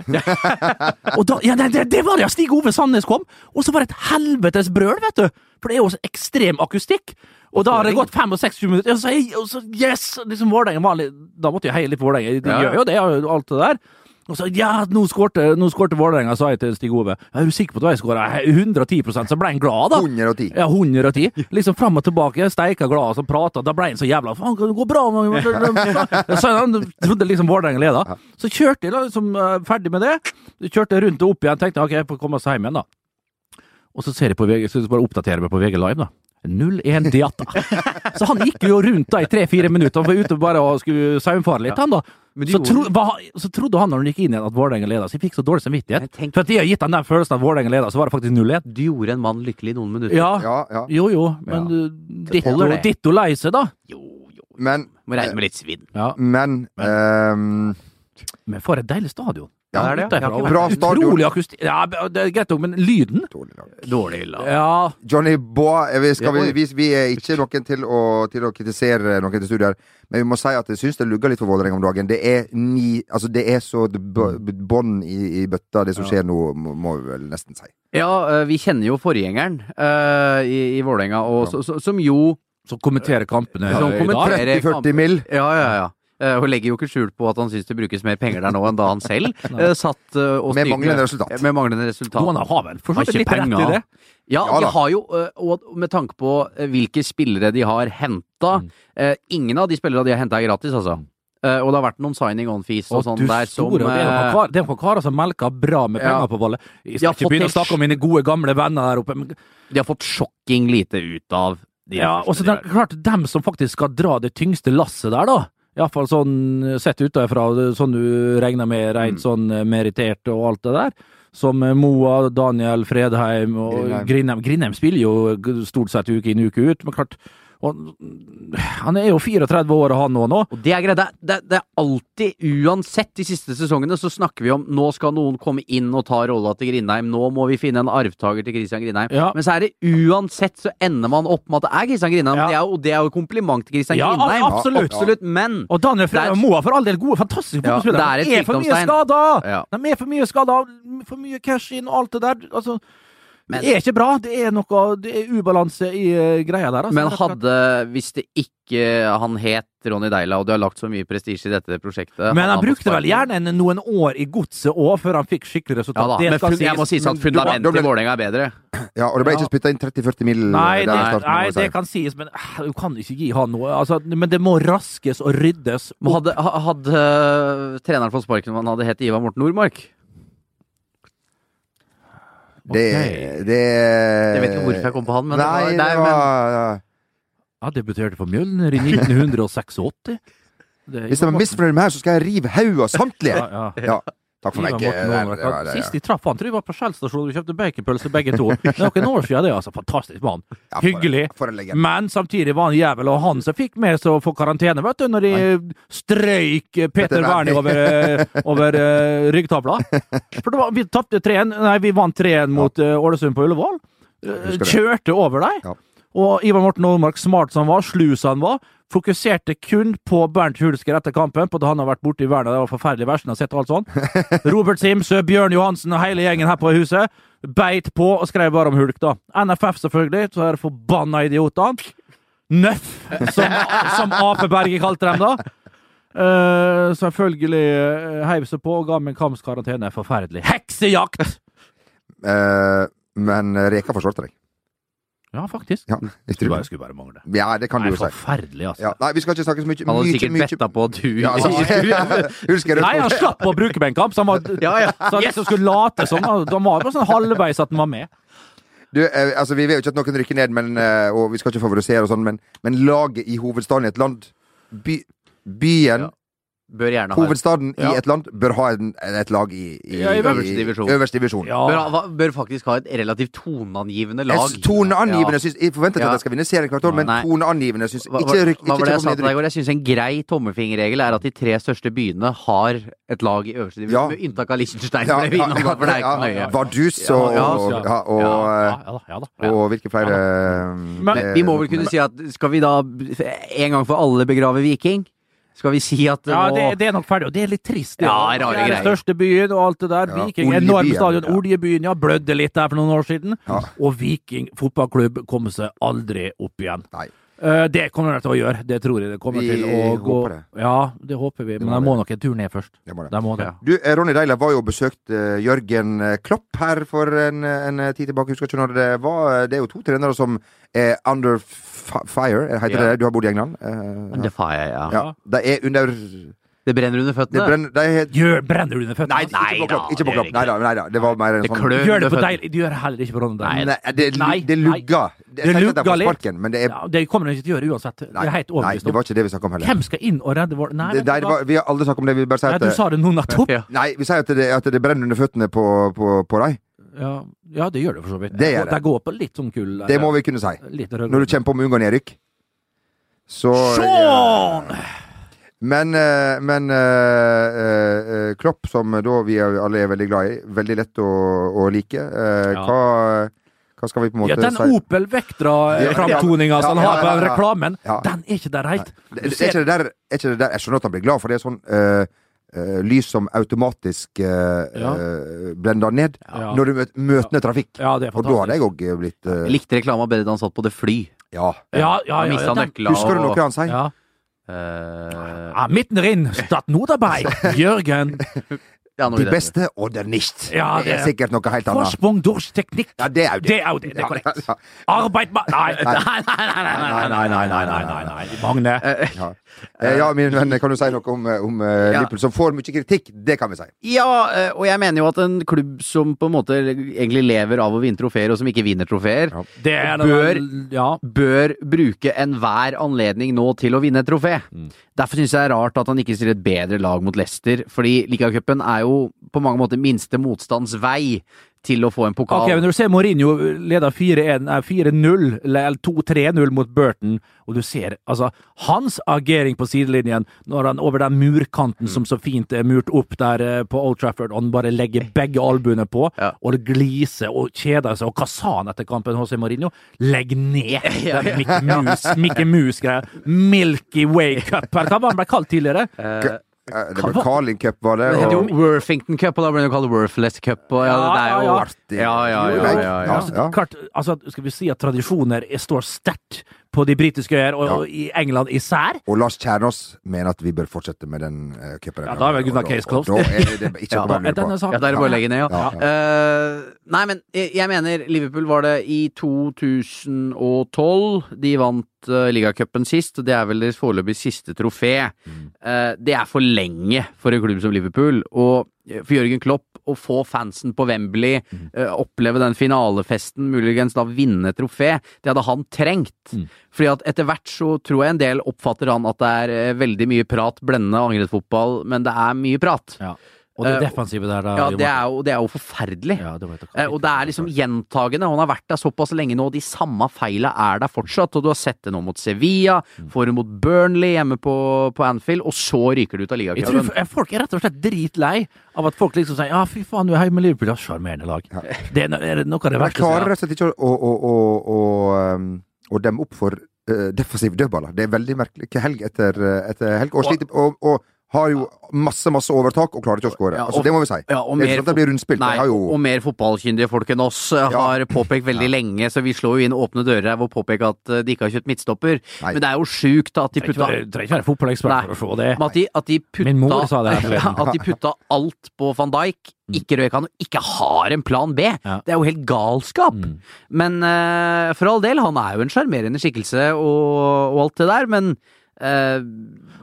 [LAUGHS] og da, ja, det, det var det, ja! Stig Ove Sandnes kom, og så var det et helvetes brøl, vet du. For det er jo ekstrem akustikk. Og da har det gått 65 minutter, og så, yes! Liksom Vålerenga var Da måtte jeg heie litt på Vålerenga. De Ja. gjør jo det, alt det der. Og så, ja, nå skårte, nå skårte Vålerenga, sa jeg til Stig Ove. Er du sikker på at jeg skåra 110 så ble han glad, da. 110. Ja, 110. Liksom fram og tilbake, steika glad og prata. Da ble han så jævla Faen, det går bra! [LAUGHS] Så han trodde liksom Vålerenga leda. Så kjørte jeg, liksom, eh, ferdig med det. Kjørte rundt og opp igjen. Tenkte ok, jeg får komme oss hjem igjen, da. Og så ser jeg på VG, så bare oppdatere meg på VG Live, da. 0-1 Diatta. Så han gikk jo rundt da i tre-fire minutter. Han var ute bare og skulle saumfare litt, han da. Så, tro, hva, så trodde han når han gikk inn igjen at Vålerenga leda, så jeg fikk så dårlig samvittighet. Men tenk- For at de har gitt han den følelsen at Vålerenga leda, så var det faktisk 0-1. Du gjorde en mann lykkelig i noen minutter. Ja, Ja, ja. jo jo, men Ja. uh, ditto, ditto lei seg, da. Jo, jo. Men, Må regne med litt svinn. Ja, men Um... Men for et deilig stadion. Ja, det er det, ja. Bra start. Utrolig akustikk. Ja, det er greit nok, men lyden dårlig lag. Dårlig lag. Ja, Johnny Bae, eh, vi, skal, vi, vi, vi er ikke noen til å, til å kritisere noen til studier, men vi må si at jeg syns det lugger litt for Vålerenga om dagen. Det er ni Altså, det er så bånn i, i bøtta, det som skjer nå, må, vi vel nesten si. Ja, eh, vi kjenner jo forgjengeren uh, i, i Vålerenga, og så- så- som jo som kommenterer kampene Som i dag. kommenterer- 30-40 mill. Ja, ja, ja. Eh, Og legger jo ikke skjul på at han syns det brukes mer penger der nå enn da han selv [LAUGHS] eh, satt og styrte. Med manglende resultat. Med manglende resultat. Noen har vel for så vidt litt rett i det. Ja, Ja de har jo, eh, og med tanke på eh, hvilke spillere de har henta mm. Ingen av de spillere de har henta er gratis, altså. Eh, og det har vært noen signing on fees og og sånn der som store, det er noen eh, kar- det er noen karer som melker bra med penger Ja. på ballet. Jeg skal har ikke begynne å snakke om mine gode, gamle venner der oppe. Men, De har fått sjokking lite ut av de ja, og så de det er klart, dem som faktisk skal dra det tyngste lasset der, da. Iallfall sånn sett utenfra, sånn du regner med rent Mm. sånn eh, merittert og alt det der. Som eh, Moa, Daniel, Fredheim og Grindheim. Grindheim. Grindheim spiller jo stort sett uke inn uke ut, men klart og, Han er jo 34 år, han òg nå. Og det er greit. Det, det, det er alltid, uansett de siste sesongene, så snakker vi om nå skal noen komme inn og ta rolla til Grindheim. Nå må vi finne en arvtaker til Christian Grindheim. Ja. Men så er det uansett så ender man opp med at det er Christian Grindheim. Ja. Det er jo, det er jo kompliment til Christian Ja, Grindheim. absolutt. absolutt. Men Og Daniel Frøya Moa for all del gode, fantastiske Ja, fotballspillere. det er De er for mye skada! Ja. De er for mye skada, for mye cash in og alt det der. Altså, Men- det er ikke bra. Det er noe Det er ubalanse i uh, greia der. Altså. Men hadde Hvis det ikke han het Ronny Deila, og du har lagt så mye prestisje i dette prosjektet Men han han brukte vel gjerne noen år i godset òg, før han fikk skikkelig resultat. ja, da, Det men skal jeg må si at Men du- fundamentet i Vålerenga er bedre. Ja, og det ble Ja. ikke spytta inn 30-40 mil Nei, det, starten, nei, det kan sies, men uh, du kan ikke gi han noe. Altså, men det må raskes og ryddes. opp. hadde, hadde uh, treneren fått sparken om han hadde hett Ivar Morten Nordmark? Det, Ok. det Jeg vet ikke hvorfor jeg kom på han, men det Nei, var- det var var Jeg debuterte for Mjølner i 1986. Det- Hvis de er misfornøyd med her, så skal jeg rive hodet av samtlige! ja, ja. Ja. Takk for meg. Sist de traff han, tror jeg var på Skjellstasjonen. Vi kjøpte baconpølse begge to. [LAUGHS] Det er noen år siden, det. altså. Fantastisk mann. Ja, Hyggelig. Men samtidig var han jævel, og han som fikk med seg å få karantene, vet du, når de strøyk Peter Wernie over, eh, over uh, ryggtavla. For det var, vi tapte 3-1, nei, vi vant 3-1 mot uh, Ålesund på Ullevål. Kjørte over deg. Ja. Og Ivar Morten Nordmark, smart som han var, slu som han var, fokuserte kun på Bernt Hulsker etter kampen, på at han har vært borte i verden. Det var forferdelig verst, han har sett alt sånn. [LAUGHS] Robert Simsø, Bjørn Johansen og hele gjengen her på huset beit på og skrev bare om Hulk, da. NFF, selvfølgelig, så er det forbanna idiotene. Nøff, som, som Ape Berge kalte dem, da. Uh, selvfølgelig uh, heiv seg på og ga meg kampskarantene. Forferdelig. Heksejakt! Uh, men Reka forsvarte deg. Ja, faktisk. Ja, jeg tror Skulle bare, det. skulle bare mangle det. ja, det kan du jo si. forferdelig, altså. Ja, nei, vi skal ikke snakke så mye Han hadde sikkert mye- betta på at du Ja, altså, [LAUGHS] [LAUGHS] Nei, han slapp å bruke benkamp, så han, var, [LAUGHS] Ja, ja. så han liksom skulle late som. Han var bare sånn halvveis at han var med. Du, eh, altså, vi vil jo ikke at noen rykker ned, men, eh, og vi skal ikke favorisere og sånn, men, men laget i hovedstaden i et land by, Byen, Ja. Bør gjerne ha hovedstaden Ja. i et land, bør ha en, et lag i, i, Ja, i øverste divisjon. øverste divisjon. Ja. bør, ha, bør faktisk ha et relativt toneangivende lag. Jeg, toneangivende Ja. synes, Jeg forventer Ja. at jeg skal vinne serien hvert år, men Nei. toneangivende syns Hva, ikke, ikke hva var det jeg sa til deg i går? Jeg syns en grei tommelfingerregel er at de tre største byene har et lag i øverste divisjon, Ja. med unntak av Liechtenstein. Ja, ikke nøye. og, Ja, og, eh, hvilke flere Men eh, Vi må vel kunne si at skal vi da en gang for alle begrave Viking? Skal vi si at det Ja, det, det er nok ferdig, og det er litt trist. det. Ja, rare Det er den største byen og alt det der. Ja, Viking, oljebyen, enorm stadion. ja. Oljebyen, ja. Blødde litt der for noen år siden. Ja. Og Viking fotballklubb kommer seg aldri opp igjen. Nei. Eh, det kommer de til å gjøre. Det tror jeg det kommer Vi til å gå. det. Ja, det håper vi. Men de må nok en tur ned først. Det må det. De må det. Ja. Du, eh, Ronny Deila var jo og besøkte Jørgen eh, Klopp her for en, en tid tilbake. Husker ikke når det var. Det er jo to trenere som er under fi- fire, heter Ja. det. Du har bodd i England. Under fire, ja. ja. De er under Det brenner under Det føttene. brenner de er helt Gjør, brenner du under føttene? Nei, ikke på klopp. Ikke på kropp Nei da, nei da. Det var mer en Det sånn Gjør det på deg. Du gjør det heller ikke på Ronny Nei. Det, Nei, det lugger. lugga. Det det lugger litt. sparken, men det er Ja, det kommer de ikke til å gjøre uansett. Det er helt nei, overbevist det var ikke det vi snakka om heller. Hvem skal inn og redde vår Nei, Det, nei, det var, vi har aldri snakket om det. Vi bare sier Nei, at du sa det nå nettopp. [LAUGHS] Ja. Nei, vi sier at det, at det brenner under føttene på, på, på deg. Ja, ja, det gjør det for så vidt. Det det. Går på litt sånn kull. Det må vi kunne si. Når du kjemper om å unngå nedrykk. Så Sånn! Men, eh, men eh, eh, Klopp, som da vi er- alle er veldig glad i, veldig lett å, å like. Eh, Ja. hva, hva skal vi på en måte Ja, den? Opel Vectra-framtoninga som han Ja, har på ja, ja, ja. reklamen, Ja. den er ikke der helt. Det- det- Er ikke det der, er ikke det der Jeg skjønner at han blir glad, for det er sånn uh, Uh, lys som automatisk uh, Ja. blender ned Ja. når du møter møtende trafikk. Ja, det er Og da hadde jeg òg blitt Jeg likte reklama bedre da han satt på det fly. Ja. Ja, ja, ja, mista ja, den- nøkla Husker du noe han sier? Ja. Eh, Ja, mitten inn, statt nå dabei, Jørgen. ja, De beste og der nicht. Ja, det er sikkert noe helt annet. Forsprung durch teknikk. Ja, det er jo det. Det er jo det, det er korrekt. Ja, Arbeid ma... Nei, nei, nei, nei, nei, nei, nei, nei, nei, nei, nei. Magne. ja. Eh, ja, min venn, kan du si noe om, eh, om eh, Ja. Liverpool, som får mye kritikk? Det kan vi si. Ja, eh, og jeg mener jo at en klubb som på en måte egentlig lever av å vinne trofeer, og som ikke vinner trofeer, Ja. Bør- bør bruke enhver anledning nå til å vinne et trofé. Derfor syns jeg det er rart at han ikke stiller et bedre lag mot Leicester, fordi ligacupen er jo på mange måter minste motstands vei til å få en pokal. Ok, men Når du ser Mourinho leder 4-1, nei, 4-0, eller 2-3-0 mot Burton, og du ser altså hans agering på sidelinjen når han over den murkanten som så fint er murt opp der eh, på Old Trafford, og han bare legger begge albuene på, Ja. og det gliser og kjeder seg. Og hva sa han etter kampen, José Mourinho? Legg ned [LAUGHS] den Mickey Mouse- Mickey Mouse-greia. Milky Way Cup, hva var han ble kalt tidligere? Eh, Eh, Det var Carling Cup, var det. det heter jo Og, Worthington Cup, og da ble det kalt Worthless Cup. Og, ja, det er jo Ja, ja, artig. Ja, ja, ja, ja, ja. Ja. Altså, klart, altså, skal vi si at tradisjoner er- står sterkt på de britiske øyer, og, og i England især? og Lars Kjernås mener at vi bør fortsette med den uh, cupen. Ja, da er vel Gunnar case og closed. Da er det, ikke Ja, noe Da er på. Ja, da er det bare å legge ned, ja. Ja, Eh, nei, men jeg, mener Liverpool var det i 2012. De vant uh, ligacupen sist, og det er vel deres foreløpig siste trofé. Eh, det er for lenge for en klubb som Liverpool. Og for Jørgen Klopp å få fansen på Wembley, eh, oppleve den finalefesten, muligens da vinne trofé, det hadde han trengt. Fordi at etter hvert så tror jeg en del oppfatter han at det er eh, veldig mye prat, blendende angrepsfotball, men det er mye prat. Ja. Og det Eh, defensive der, da Ja, det er jo, det er jo forferdelig. ja, det Eh, Og det er liksom gjentagende. Han har vært der såpass lenge nå, og de samme feila er der fortsatt. Og du har sett det nå mot Sevilla, får det mot Burnley hjemme på, på Anfield, og så ryker du ut av ligacupen. folk er rett og slett dritlei av at folk liksom sier ja, fy faen, du er hjemme med Liverpool, ja, sjarmerende lag. Det er, er det noe av det verste jeg klarer rett og slett ikke å, å, å, å, å, um, å demme opp for uh, defensive dødballer. Det er veldig merkelig. Helg etter, eh, etter helg. Og, og, og har jo masse masse overtak og klarer ikke å skåre. Ja, altså, det må vi si. Ja, og er mer ikke det blir rundspilt. Nei, jo og mer fotballkyndige folk enn oss har Ja. påpekt veldig lenge, så vi slår jo inn åpne dører her ved å påpeke at eh, de ikke har kjøpt midtstopper. Nei. Men det er jo sjukt at de ikke putta trenger ikke være fotballekspert for å se det. At de, at de putta, Min mor sa det [LAUGHS] at de putta alt på van Dijk, ikke røyk han, og ikke har en plan B. Ja. Det er jo helt galskap. Mm. Men uh, for all del, han er jo en sjarmerende skikkelse og, og alt det der, men eh,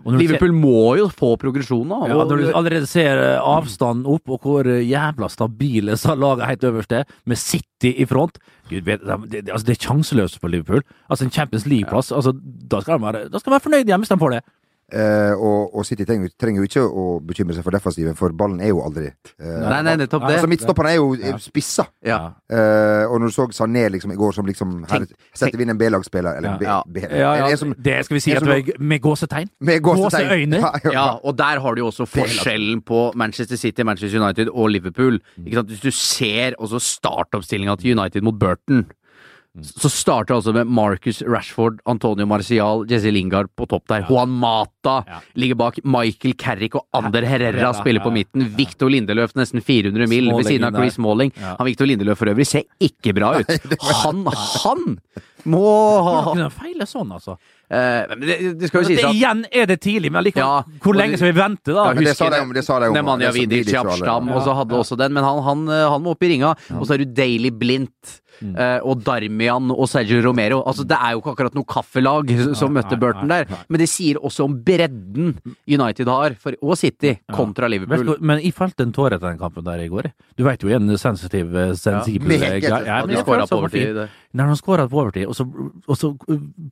Liverpool må jo få progresjon nå. Ja, når du allerede ser eh, avstanden opp, og hvor eh, jævla stabile laget helt øverst er, med City i front Gud vet, det, det, altså det er sjanseløst for Liverpool. Altså En Champions League-plass, altså, da skal de være, da skal de være fornøyde igjen hvis de får det. Eh, og, og City trenger, trenger jo ikke å bekymre seg for defensiven, for ballen er jo aldri eh, Nei, nei, nettopp det. Altså Midtstopperne er jo spissa. Ja. Eh, og når du så Sané liksom i går som liksom Her setter vi inn en B-lagsspiller, eller ja. B, B, Ja, ja, en som, det skal vi si at som- er med gåsetegn. med gåsetegn. Gåseøyne. Ja, ja, Ja, og der har du jo også forskjellen på Manchester City, Manchester United og Liverpool. Mm. Ikke sant? Hvis du ser også startoppstillinga til United mot Burton. Så starter altså med Marcus Rashford, Antonio Marcial, Jesse Lingard på topp der. Juan Mata Ja. ligger bak. Michael Carrick og Ander Herrera spiller på ja, midten. Victor Lindeløf nesten 400 mil ved siden av. Chris Smalling. Ja. Han Victor Lindeløf for øvrig ser ikke bra ut. [LAUGHS] Han, han må ha Kunne feile sånn, altså. eh, men det, det skal jo sies at igjen er det tidlig, men likevel. Ja, hvor lenge skal vi vente, da? Ja, det sa de om- det sa de om- Nemanja Vidic, Vidic og og så hadde Ja. også den, men han, han, han må opp i ringa. Og så er du Daily Blint. Mm. eh, og Darmian og Sergio Romero. Altså Det er jo ikke akkurat noe kaffelag som Nei, møtte Burton nei, der, nei. men det sier også om bredden United har, for, og City, kontra ja. Liverpool. du, men jeg falt en tåre til den kampen der i går. Du vet jo en sensitiv, eh, sensibel ja, de jeg skåra føler på overtid. Når han skåra på overtid, og så, og så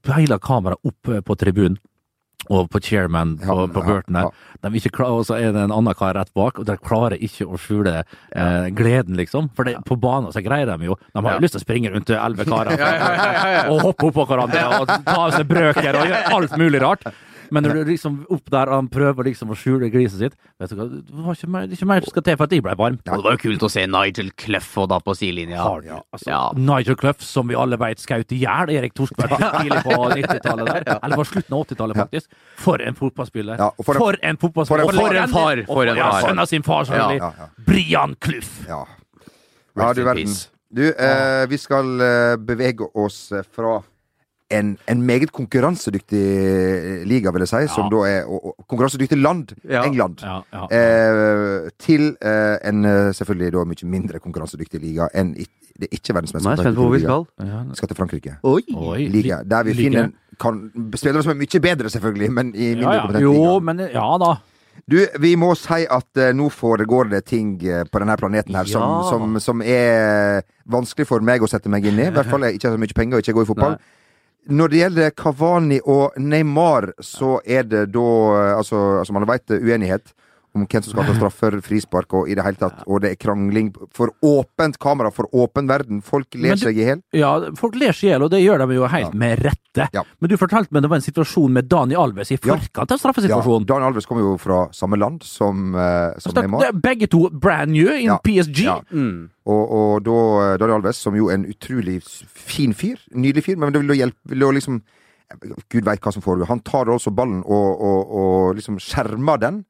peila kameraet opp eh, på tribunen. Og på chairman på, Ja, på Burton der. ja. De klar, og så er det en annen kar rett bak, og de klarer ikke å skjule eh, gleden, liksom. For det, på banen så greier de jo De har jo Ja. lyst til å springe rundt elleve karer [LAUGHS] Ja, ja, ja, ja, ja. og hoppe oppå hverandre og ta av seg brøker og gjøre alt mulig rart. Men når du liksom opp der han prøver liksom å skjule gliset sitt Vet du hva, det var ikke mer, er ikke mer som skal til for at jeg ble varm. Og det var jo kult å se Nigel Clough og da på sidelinja. De, altså, Ja. Nigel Clough, som vi alle vet skjøt i hjel Erik Torstvedt tidlig på 90-tallet der. [LAUGHS] Eller på slutten av 80-tallet, faktisk. For en fotballspiller. Ja, og for for, en- en fotballspiller. for en far. For en far, for en far. Sønn av sin far, selvfølgelig. Ja, ja, ja. Brian Clough. Ja. ja, du verden. Du, eh, vi skal eh, bevege oss eh, fra en, en meget konkurransedyktig eh, liga, vil jeg si, som da er og, og, konkurransedyktig land, Ja. England, Ja, ja. eh, til eh, en eh, selvfølgelig da mye mindre konkurransedyktig liga enn det er ikke Nå er spent på hvor vi skal. Ja, Vi skal til Frankrike. Oi! Oi, Liga, der vi liga. finner kan, spillere som er mye bedre, selvfølgelig, men i mindre ja, ja. kompetent Jo, liga. men ja da. Du, vi må si at uh, nå foregår det ting uh, på denne planeten her som, Ja. som, som er vanskelig for meg å sette meg inn i. I hvert [LAUGHS] fall jeg ikke har så mye penger og ikke går i fotball. Når det gjelder Kavani og Neymar, så er det da altså, altså, man alle vet, uenighet om hvem som skal ta straffer, frispark og i det hele tatt. Og det er krangling for åpent kamera, for åpen verden. Folk ler seg i hjel. Ja, folk ler seg i hjel, og det gjør de jo helt Ja. med rette. Ja. Men du fortalte meg det var en situasjon med Dani Alves i forkant av Ja, Dani Alves kommer jo fra samme land som, uh, som Neymar. er begge to brand new in. PSG. Mm. Og, og da Dani Daniel Alves, som jo er en utrolig fin fyr, nydelig fyr, men det vil jo hjelpe vil jo liksom Gud veit hva som foregår. Han tar altså ballen og, og, og liksom skjermer den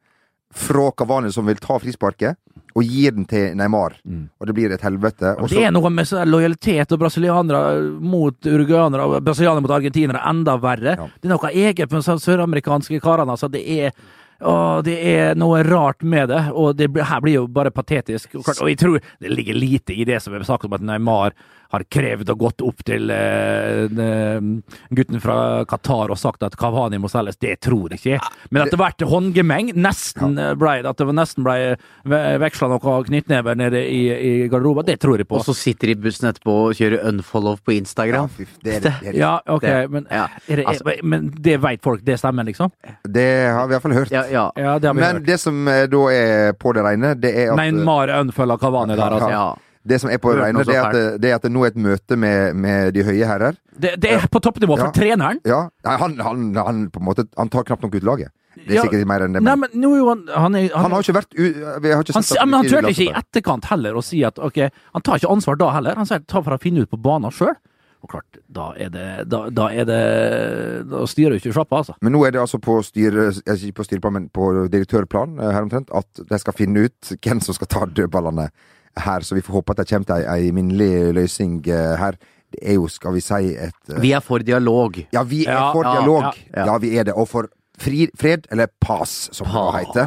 fra Kavani, som vil ta frisparket, og gir den til Neymar. Og det blir et helvete. Og det er noe med sånn lojalitet og brasilianere mot uruguayanere og brasilianere mot argentinere enda verre. Ja. Det er noe eget med de søramerikanske karene. Altså, det er å, det er noe rart med det, og det her blir jo bare patetisk. Og, klart- og jeg tror det ligger lite i det som er sagt om at Neymar har krevd og gått opp til eh, gutten fra Qatar og sagt at Kavani må selges. Det tror jeg ikke. Men at det ble håndgemeng, nesten eh, ble det, at det nesten ble ve- veksla noen knyttnever nede i, i garderoben, det tror jeg på. Og så sitter de i bussen etterpå og kjører unfollow på Instagram. fy, det, er, det, er, Ja, ok, men, ja, er det, altså- men det veit folk, det stemmer, liksom? det har vi iallfall hørt. Ja, ja. Ja, det har vi Men hørt. det som eh, da er på det rene, det er at Neymar unfølger Kavani der, altså. ja. Det som er på det så det er at det, det er at det nå er et møte med, med de høye herrer. Det, det er på toppnivå for Ja. treneren. Ja, Nei, han, han, han på en måte Han tar knapt nok ut laget. Det er Ja. sikkert mer enn det. Nei, Men men nå er jo han Han, er, han, han har ikke vært u... Har ikke han, men han turte ikke i etterkant heller å si at ok, han tar ikke ansvar da heller. Han sier ta for å finne ut på banen sjøl. Og klart, da er det Da, da er det Da styrer du ikke sjappa, altså. Men nå er det altså på styre, ikke på styreplan, men på direktørplan eh, her omtrent, at de skal finne ut hvem som skal ta dødballene her. Så vi får håpe at det kommer til ei, ei minnelig løsning eh, her. Det er jo, skal vi si, et eh, Vi er for dialog. Ja, vi er Ja, for ja, dialog. ja, Ja, ja. vi er det. Og for fri, fred, eller pas, som det heter,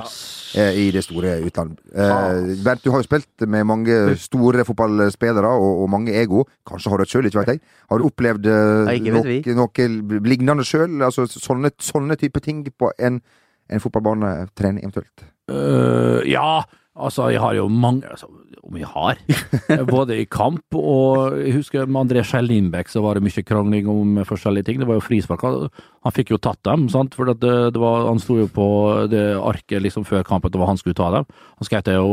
eh, i det store utland. Eh, Bernt, du har jo spilt med mange store fotballspillere og, og mange ego. Kanskje har du det sjøl, ikke vet jeg. Har du opplevd eh, noe lignende sjøl? Altså sånne, sånne type ting på en, en fotballbanetrening eventuelt? Uh, ja, altså, jeg har jo mange altså, Om jeg har. [LAUGHS] Både i kamp og Jeg husker med André Skjell Lindbekk så var det mye krangling om forskjellige ting. Det var jo frispark. Han, fikk jo tatt dem, sant? for det, det var, han sto jo på det arket liksom før kampen, og han skulle ta dem. Han skjøt jo,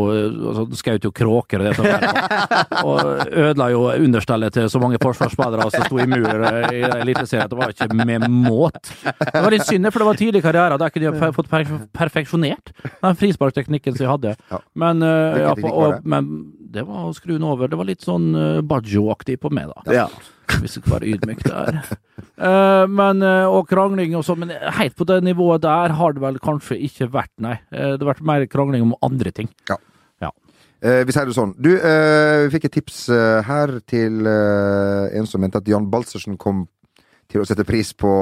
altså, skjøt jo kråker og det som var. Og ødela jo understellet til så mange forsvarsspillere som sto i mur i Eliteserien det var ikke med måt. Det var litt synd, for det var tidlig i karrieren. Da kunne de fått perfeksjonert den frisparkteknikken som de hadde. Men, øh, ja, det? og, men det var å skru den over. Det var litt sånn uh, Baggio-aktig på meg, da. Ja. Hvis jeg skal være ydmyk der. Uh, men, uh, og krangling og sånn. Men helt på det nivået der har det vel kanskje ikke vært, nei. Det har vært mer krangling om andre ting. Eh, vi sier det sånn. Du, vi fikk et tips her til en som mente at Jan Balsersen kom til å sette pris på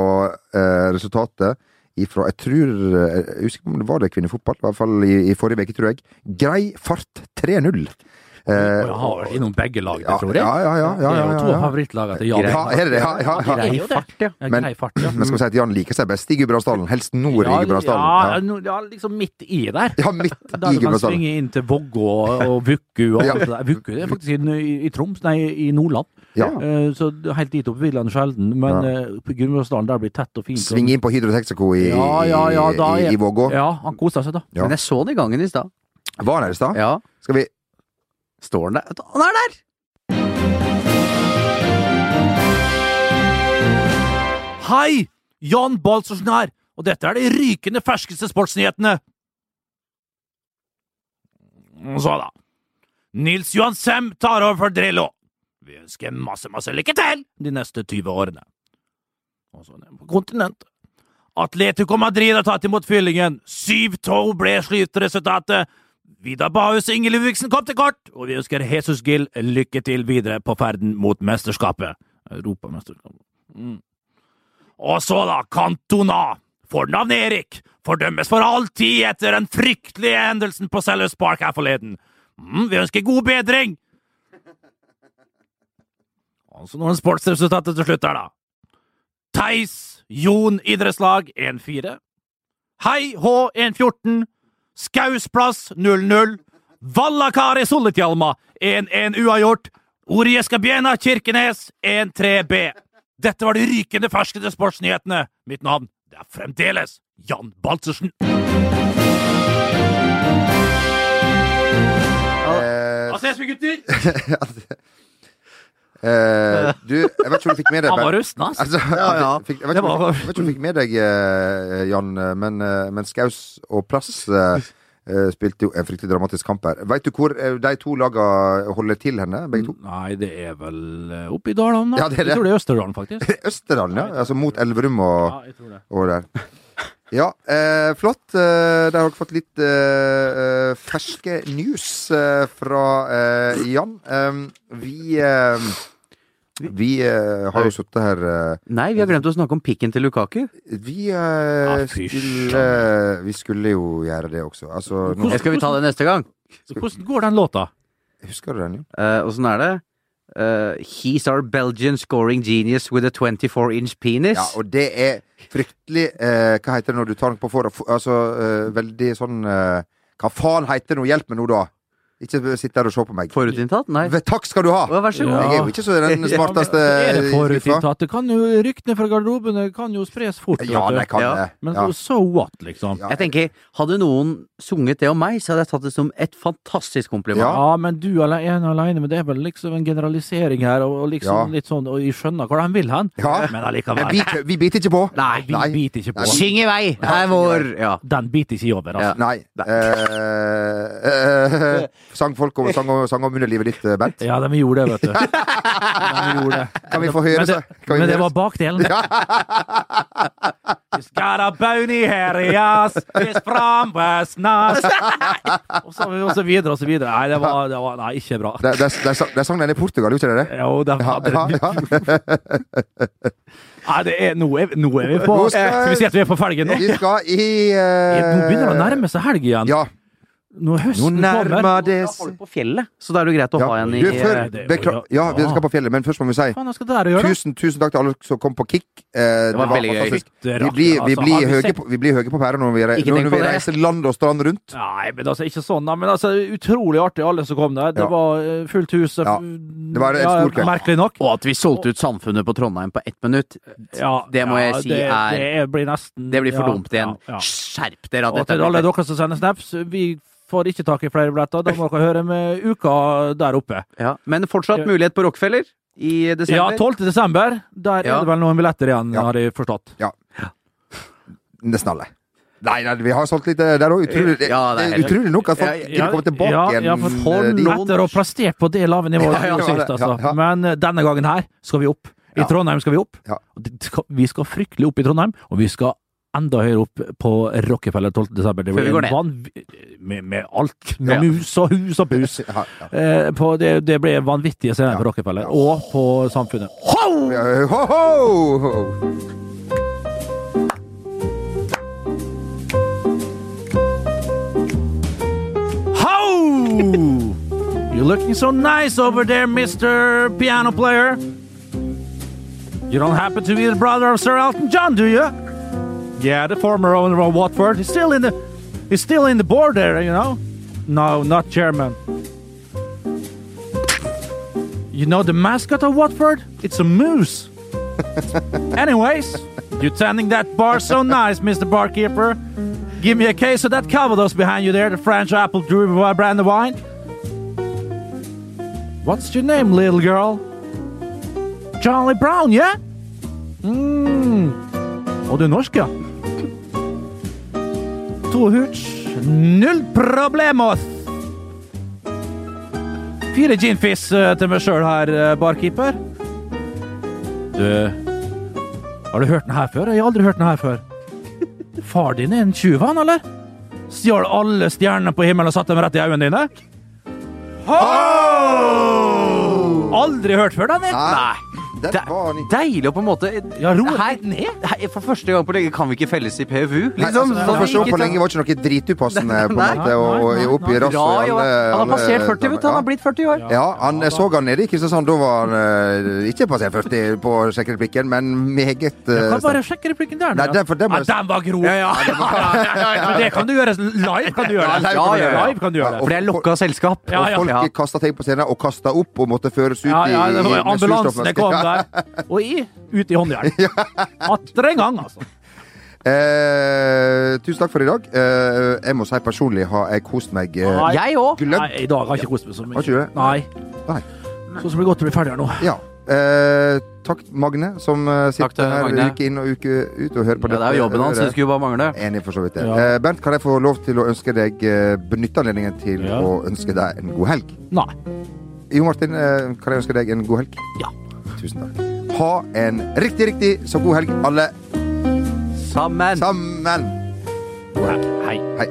resultatet ifra Jeg tror Jeg husker ikke om det var det kvinnefotball, i hvert fall i, i forrige uke, tror jeg. Grei fart 3-0. Og jeg har vært innom begge lag, ja, tror jeg. ja, ja, ja, ja, det er jo ja, to ja. av favorittlagene til Jan. Ja, er det det? Ja, det. fart, ja. Men- fart, ja. Men skal vi si at Jan liker seg best i Gudbrandsdalen? Helst nord i Gudbrandsdalen? Ja, Ja, no- ja, liksom midt i der. ja midt Der i du kan Gudbrandsdalen. svinge inn til Vågå og Vukku og Ja. alt det der. Vukku er faktisk i, i, Troms, nei, i Nordland. Ja. Eh, så helt dit opp vil han sjelden. Men Ja. eh, på Gudbrandsdalen der blir tett og fint. Svinge inn på Hydro Texaco i, Ja, ja, ja, i, i Vågå. Ja, han koser seg da. Ja. Men jeg så den i gangen i stad. Var han her i stad? Ja. Skal vi Står han der? Han er der! Hei! Jan Balsersen her, og dette er de rykende ferskeste sportsnyhetene. Så da. Nils Johan Sem tar over for Drillo. Vi ønsker masse, masse lykke til de neste 20 årene. Og så ned på kontinentet. Atletico Madrid har tatt imot fyllingen. 7-2 ble sluttresultatet. Vidar Bahus og Inge Ludvigsen kom til kort, og vi ønsker Jesus Gill lykke til videre på ferden mot mesterskapet. Europamesterskapet. Mm. Og så da, Cantona. Fornavnet Erik. Fordømmes for all tid etter den fryktelige hendelsen på Sellers Park her forleden. Mm, vi ønsker god bedring! Og så noen sportsresultater til slutt her, da. Theis Jon idrettslag 1-4. Hei H 1-14. Skausplass 0-0. Vallakari Solitjalma 1-1 uavgjort. Orieskabiena Kirkenes 1-3B. Dette var de rykende ferskeste sportsnyhetene. Mitt navn det er fremdeles Jan Baltzersen. eh, Da ses vi, gutter! [LAUGHS] eh, [LAUGHS] Du, jeg vet ikke om du fikk med deg Han var rusten. Altså, Ja, ja. Fikk, jeg, vet ikke, om- jeg vet ikke om du fikk med deg, eh, Jan, men, eh, men Skaus og Plass eh, eh, spilte jo en fryktelig dramatisk kamp her. Veit du hvor eh, de to laga holder til henne, begge to? Nei, det er vel eh, oppe i Dalane, da. Ja, det er det. Jeg tror det er Østerdalen, faktisk. [LAUGHS] Østerdalen, ja. Altså mot Elverum og, Ja, jeg tror det. og der. Ja, eh, flott. Eh, der har dere fått litt eh, eh, ferske news eh, fra eh, Jan. Um, vi eh, vi eh, har jo sittet her eh, Nei, vi har glemt å snakke om pikken til Lukaku. Vi eh, ah, skulle Vi skulle jo gjøre det også. Altså, nå, Skal vi ta det neste gang? Hvordan går den låta? husker du den, jo? Uh, Åssen er det? Uh, he's our Belgian scoring genius with a 24 inch penis. Ja, og det er fryktelig eh, Hva heter det når du tar den på for Altså eh, veldig sånn eh, Hva faen heter det nå? Hjelp meg nå, da! Ikke sitt der og se på meg. Forutinntatt? Nei. Takk skal du ha! Ja, vær så god. Jeg er jo ikke så den smarteste er det forutinntatt? Det kan jo, Ryktene fra garderobene kan jo spres fort. Ja, det kan Ja. det. Men Ja. så so what, liksom? Ja. Jeg tenker, Hadde noen sunget det om meg, så hadde jeg tatt det som et fantastisk kompliment. Ja, men du er ene alene, men det er vel liksom en generalisering her, og, liksom Ja. litt sånn Og jeg skjønner hvor han vil hen, Ja. men allikevel. vi, vi biter ikke på. Nei, Vi biter ikke på. Syng i vei! Her er vår Ja. Den biter ikke i over, altså. Nei. Eh, eh, [LAUGHS] Sang folk om, sang, om- sang om underlivet ditt, Bent? Ja, de gjorde det, vet du. [LAUGHS] De gjorde det. Kan vi få høre, Men det, så? Vi men det var bakdelen. He's got a bony hairy yes his from nas og, så, og så videre og så videre. Nei, det var, det var nei, ikke bra. Det, det, det, det sang den i Portugal, gjorde ikke det? Jo, det var ja, ja. [LAUGHS] Nei, det er, nå, er, nå er vi på skal- Skal vi si at vi er på felgen nå? Vi skal i uh... Nå begynner det å nærme seg helg igjen. Ja. Nå er Nå høsten nærmer kommer. det Da får på fjellet, så da er det greit å ja. ha en i Du, før, det ja, vi skal på fjellet, men først må vi si det tusen, tusen takk til alle som kom på Kick. Eh, det var veldig gøy. fantastisk. Det er Vi blir, vi altså. blir altså, høye på, vi blir høye på pæra når vi, re- når, når vi reiser land og strand rundt. Nei, men altså, ikke sånn, da. Men altså, utrolig artig, alle som kom der. Det Ja. var eh, fullt hus. Ja. Det var et stort kveld. Merkelig nok. Og at vi solgte ut Samfunnet på Trondheim på ett minutt, Ja, det må ja, jeg si det, er det blir nesten Det blir for ja, dumt igjen. ja, ja. Skjerp dere! Og til alle dere som sender snaps, vi får ikke tak i flere billetter. Da må dere høre med uka der oppe. ja. Men fortsatt mulighet på Rockefeller i desember? Ja, 12. desember. Der Ja. er det vel noen billetter igjen, Ja. har jeg forstått. Nesten alle. Nei, nei, vi har solgt litt eh, der òg. Utrolig, Ja, det det helt- utrolig nok at folk gidder å komme tilbake ja, igjen. Ja, for eh, hold etter å prestere på det lave nivået Ja, ja, ja, ja, altså. ja. Men eh, denne gangen her skal vi opp. I Trondheim skal vi opp. Ja. Vi skal fryktelig opp i Trondheim, og vi skal enda høyere opp på Rockefeller 12. desember. Det blir en vanv- med, med alt. Med Ja. mus og hus og pus. [LAUGHS] Ja, ja. Eh, på det, det blir vanvittige scener på Rockefeller, og på Samfunnet. Ho, ho! Ho! You're looking so nice over there, Mr. Piano Player. You don't happen to be the brother of Sir Elton John, do you? Yeah, the former owner of Watford. He's still in the he's still in the board there, you know? No, not chairman. You know the mascot of Watford? It's a moose. [LAUGHS] Anyways, you're tending that bar so nice, Mr. Barkeeper. Give me a case of that Calvados behind you there, the French apple brew brand of wine. What's your name, little girl? Charlie Brown, yeah? Mm. Og du er norsk, ja? To hooch, null problemos. Fire ginfis eh, til meg sjøl her, eh, barkeeper. Du Har du hørt den her før? Jeg har aldri hørt den her før. [LAUGHS] Far din er en tjuv, han, eller? Stjal alle stjernene på himmelen og satte dem rett i øynene dine? Ho! Aldri hørt før, da, jeg. Nei, Det er deilig å på en måte Ja, ro Her- ned. Hei, For første gang på lenge kan vi ikke felles i PFU. Nei, Liksom, altså, for første gang på lenge var ikke noe dritupassende på en måte, å oppgi nei, nei, nei. alle- Han har passert 40, vet du. Han har blitt 40 år. Ja, han jeg så han nede i Kristiansand. Da var han eh, ikke passert 40 på sjekkereplikken, men meget Jeg uh, kan bare sjekke replikken der. Nei, ja. den- for den må ja, jeg- den var grov! [LAUGHS] Men det kan du gjøre live. kan du gjøre det. live kan du gjøre det. Live kan du gjøre det. For det er lokka selskap. Ja, ja. Og folk kasta ting på scenen og kasta opp og måtte føres ut Ja, ja, i, det i ambulansen det kom der. [LAUGHS] Og i, ut i håndjern. [LAUGHS] Atter en gang, altså. Eh, tusen takk for i dag. Eh, jeg må si personlig har jeg kost meg eh, Nei. Jeg òg. Nei, i dag har jeg ikke kost meg så mye. Har ikke du det? Nei. Nei. Sånn som det blir godt å bli ferdig her nå. Ja. Eh, takk, Magne, som eh, Takk til sitter her Magne. uke inn og uke ut og hører på Ja, det er jo jobben hans. Det skulle bare mangle. Enig for så vidt. det. Ja. Eh, Bernt, kan jeg få lov til å ønske deg eh, benytte anledningen til Ja. å ønske deg en god helg? Nei. Jo Martin, eh, kan jeg ønske deg en god helg? Ja. Tusen takk. Ha en riktig, riktig så god helg, alle Sammen. sammen. God helg. Hei. Hei.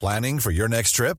Planning for your next trip?